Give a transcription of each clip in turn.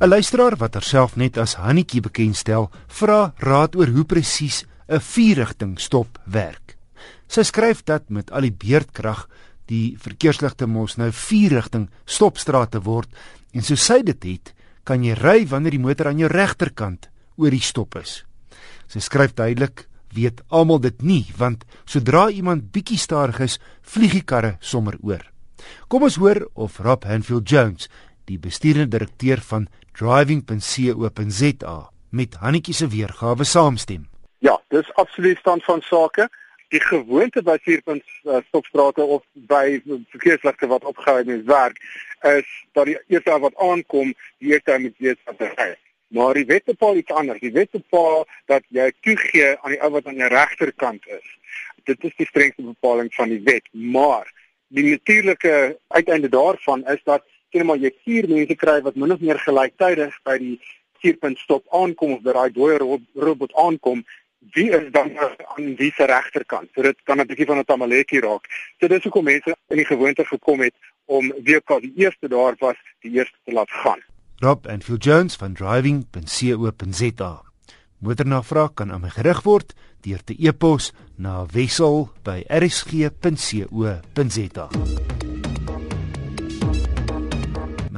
'n Luisteraar wat haarself net as Hannetjie bekendstel, vra raad oor hoe presies 'n vierrigting stop werk. Sy skryf dat met al die beerdkrag die verkeersligte mos nou vierrigting stopstrate word en so sy dit het, kan jy ry wanneer die motor aan jou regterkant oor die stop is. Sy skryf duidelik, weet almal dit nie, want sodra iemand bietjie stadig is, vlieg die karre sommer oor. Kom ons hoor of Rob Hanfield Jones, die bestuurende direkteur van driving.co.za met Hannetjie se weergawe saamstem. Ja, dis absoluut stand van sake. Die gewoonte by vierpunt uh, stopstrate of by verkeersligte wat opgehou is werk is dat die eerste wat aankom, die eerste moet weet wat hy ry. Maar die wet bepaal iets anders. Die wet bepaal dat jy toegee aan die ou wat aan jou regterkant is. Dit is die strengste bepaling van die wet, maar die natuurlike uiteinde daarvan is dat sien maar jy vier mense kry wat min of meer gelyktydig by die vierpunt stop aankom of by daai dooie robot aankom wie is dan aan wie se regterkant? So dit kan 'n bietjie van 'n tamaletjie raak. So dis hoekom mense in die gewoonte gekom het om WK die eerste daar was die eerste te laat gaan. Rob and Phil Jones van driving.co.za Motornavraag kan aan my gerig word deur te e-pos na wissel@rsg.co.za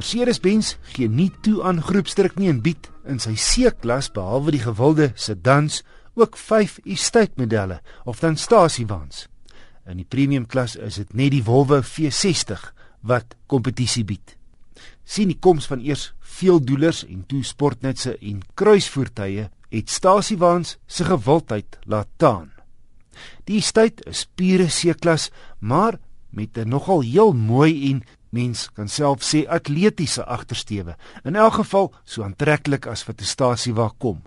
Mercedes-Benz gee nie toe aan groepsdruk nie en bied in sy C-klas behalwe die gewilde sedans ook 5 estate modelle of dan stasiewaans. In die premium klas is dit net die Volvo V60 wat kompetisie bied. Sien die koms van eers veeldoelers en toe sportnutse en kruisvoertuie het stasiewaans se gewildheid laat taan. Die estate is pure C-klas, maar met 'n nogal heel mooi en mens kan self sê atletiese agtersteewe. In elk geval so aantreklik as wat 'n stasie waar kom.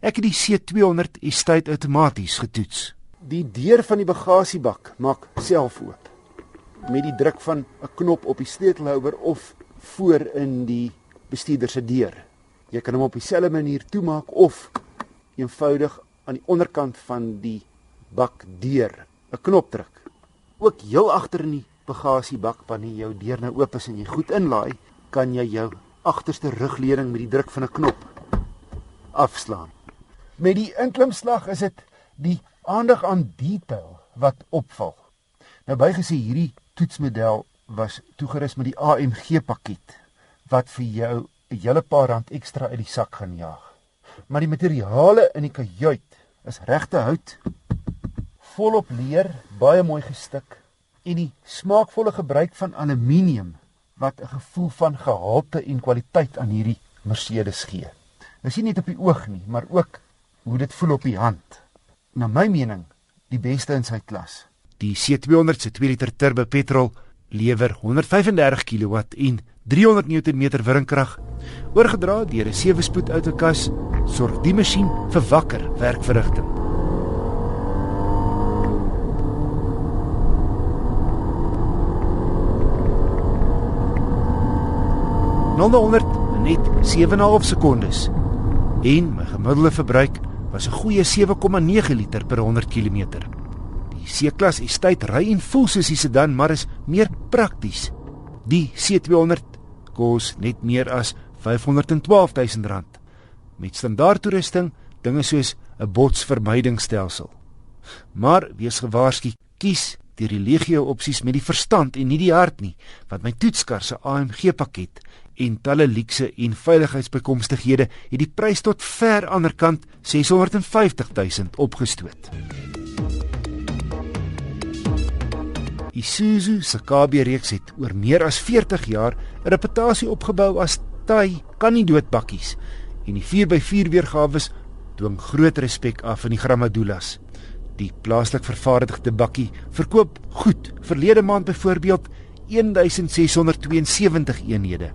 Ek het die C200 estate outomaties getoets. Die deur van die bagasiebak maak self oop met die druk van 'n knop op die sleutelhouer of voor in die bestuurder se deur. Jy kan hom op dieselfde manier toemaak of eenvoudig aan die onderkant van die bakdeur 'n knop druk. Ook heel agter in die bagasiebak wanneer jou deur nou oop is en jy goed inlaai, kan jy jou agterste rugleuning met die druk van 'n knop afslaan. Met die inklimslag is dit die aandag aan detail wat opval. Nou bygesê hierdie toetsmodel was toegerus met die AMG pakket wat vir jou 'n hele paar rand ekstra uit die sak gaan jaag. Maar die materiale in die kajuit is regte hout, volop leer, baie mooi gestik en die smaakvolle gebruik van aluminium wat 'n gevoel van gehalte en kwaliteit aan hierdie Mercedes gee. Dit is nie net op die oog nie, maar ook hoe dit voel op die hand. Na my mening, die beste in sy klas. Die C200 se 2 liter turbo petrol lewer 135 kW en 300 Nm wringkrag. Oorgedra deur 'n 7-spoed outokas sorg die masjien vir wakker werkverrigting. 0-100 net 7.5 sekondes. En my gemiddelde verbruik was 'n goeie 7,9 liter per 100 km. Die C-klas tyd ry en voel soos die sedan, maar is meer prakties. Die C200 kos net meer as R512 000 met standaard toerusting, dinge soos 'n botsvermydingsstelsel. Maar wees gewaarsku, kies die religio opsies met die verstand en nie die hart nie, want my toetskar se AMG pakket en talle luukse en veiligheidsbekomstighede het die prys tot ver aanderkant 650 000 opgestoot. Isuzu se KB reeks het oor meer as 40 jaar 'n reputasie opgebou as taai kan nie doodbakkies en die 4x4 weergawe dwing groot respek af in die Grammadulas. Die plaaslik vervaardigde bakkie verkoop goed. Verlede maand byvoorbeeld 1672 eenhede.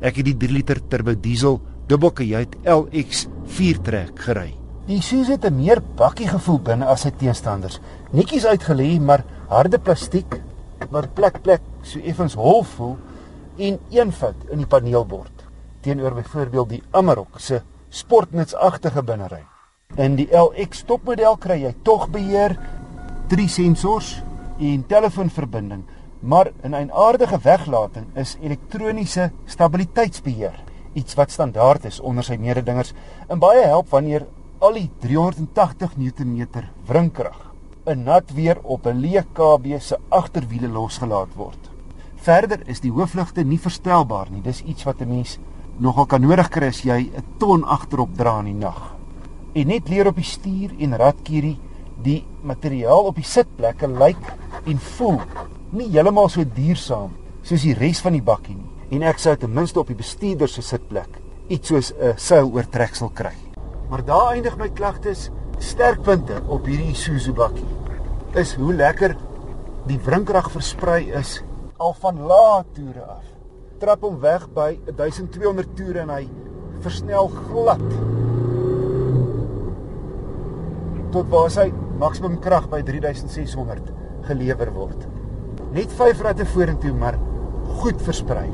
Ek het die 3 liter turbo diesel dubbelkajuit LX 4 trek gery. Die Isuzu het 'n meer bakkie gevoel binne as sy teenstanders. Netjies uitgelê, maar harde plastiek wat plek plek so effens hol voel en eenvoud in die paneelbord teenoor byvoorbeeld die Amarok se sportnutsagtige binnery. In die LX topmodel kry jy tog beheer, drie sensors en telefoonverbinding maar in 'n aardige weglating is elektroniese stabiliteitsbeheer iets wat standaard is onder sy mededingers en baie help wanneer al die 380 Newtonmeter wringkrag in nat weer op 'n leë KB se agterwiele losgelaat word. Verder is die hoofligte nie verstelbaar nie. Dis iets wat 'n mens nogal kan nodig kry as jy 'n ton agterop dra in die nag. En net leer op die stuur en radkierie die materiaal op die sitplekke lyk en voel nie heeltemal so duursaam soos die res van die bakkie nie. En ek sou ten minste op die bestuurder se sitplek iets soos 'n seiloortreksel kry. Maar daar eindig my klagtes sterkpunte op hierdie Isuzu bakkie. Is hoe lekker die wrinkrag versprei is al van lae toere af. Trap hom weg by 1200 toere en hy versnel glad. Tot waar hy maksimum krag by 3600 gelewer word. Net 5 ratte vorentoe, maar goed versprei.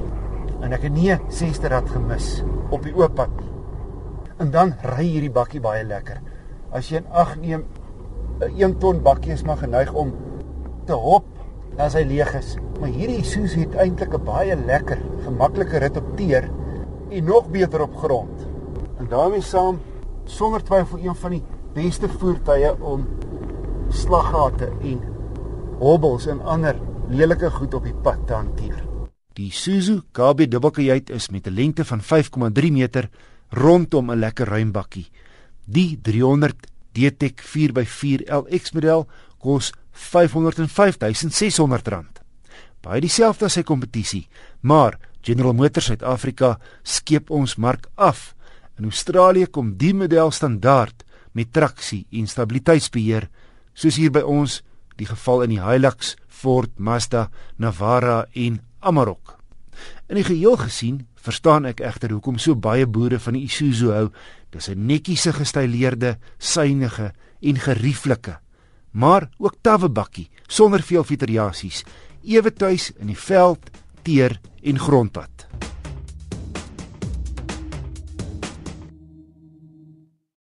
En ek het nie 'n sesde rad gemis op die oop pad nie. En dan ry hierdie bakkie baie lekker. As jy in ag neem 'n 1 ton bakkie is maar geneig om te hop as hy leeg is. Maar hierdie Isuzu het eintlik 'n baie lekker, gemaklike rit op teer en nog beter op grond. En daarmee saam sonder twyfel een van die beste voertuie om slaggate en hobbels en ander lelike goed op die pad te hanteer. Die Isuzu KB dubbelkajuit is met 'n lengte van 5,3 meter rondom 'n lekker ruim bakkie. Die 300 DTEC 4x4 LX model kos R505600. Baie dieselfde as sy kompetisie, maar General Motors Suid-Afrika skep ons mark af. In Australië kom die model standaard met traksie en stabiliteitsbeheer, soos hier by ons die geval in die Hilux, Ford, Mazda, Navara en Amarok. In die geheel gesien, verstaan ek egter hoekom so baie boere van die Isuzu hou. Dis 'n netjiese gestileerde, suiwige en gerieflike maar ook tawwe bakkie sonder veel fiteriasies, ewe tuis in die veld, teer en grondpad.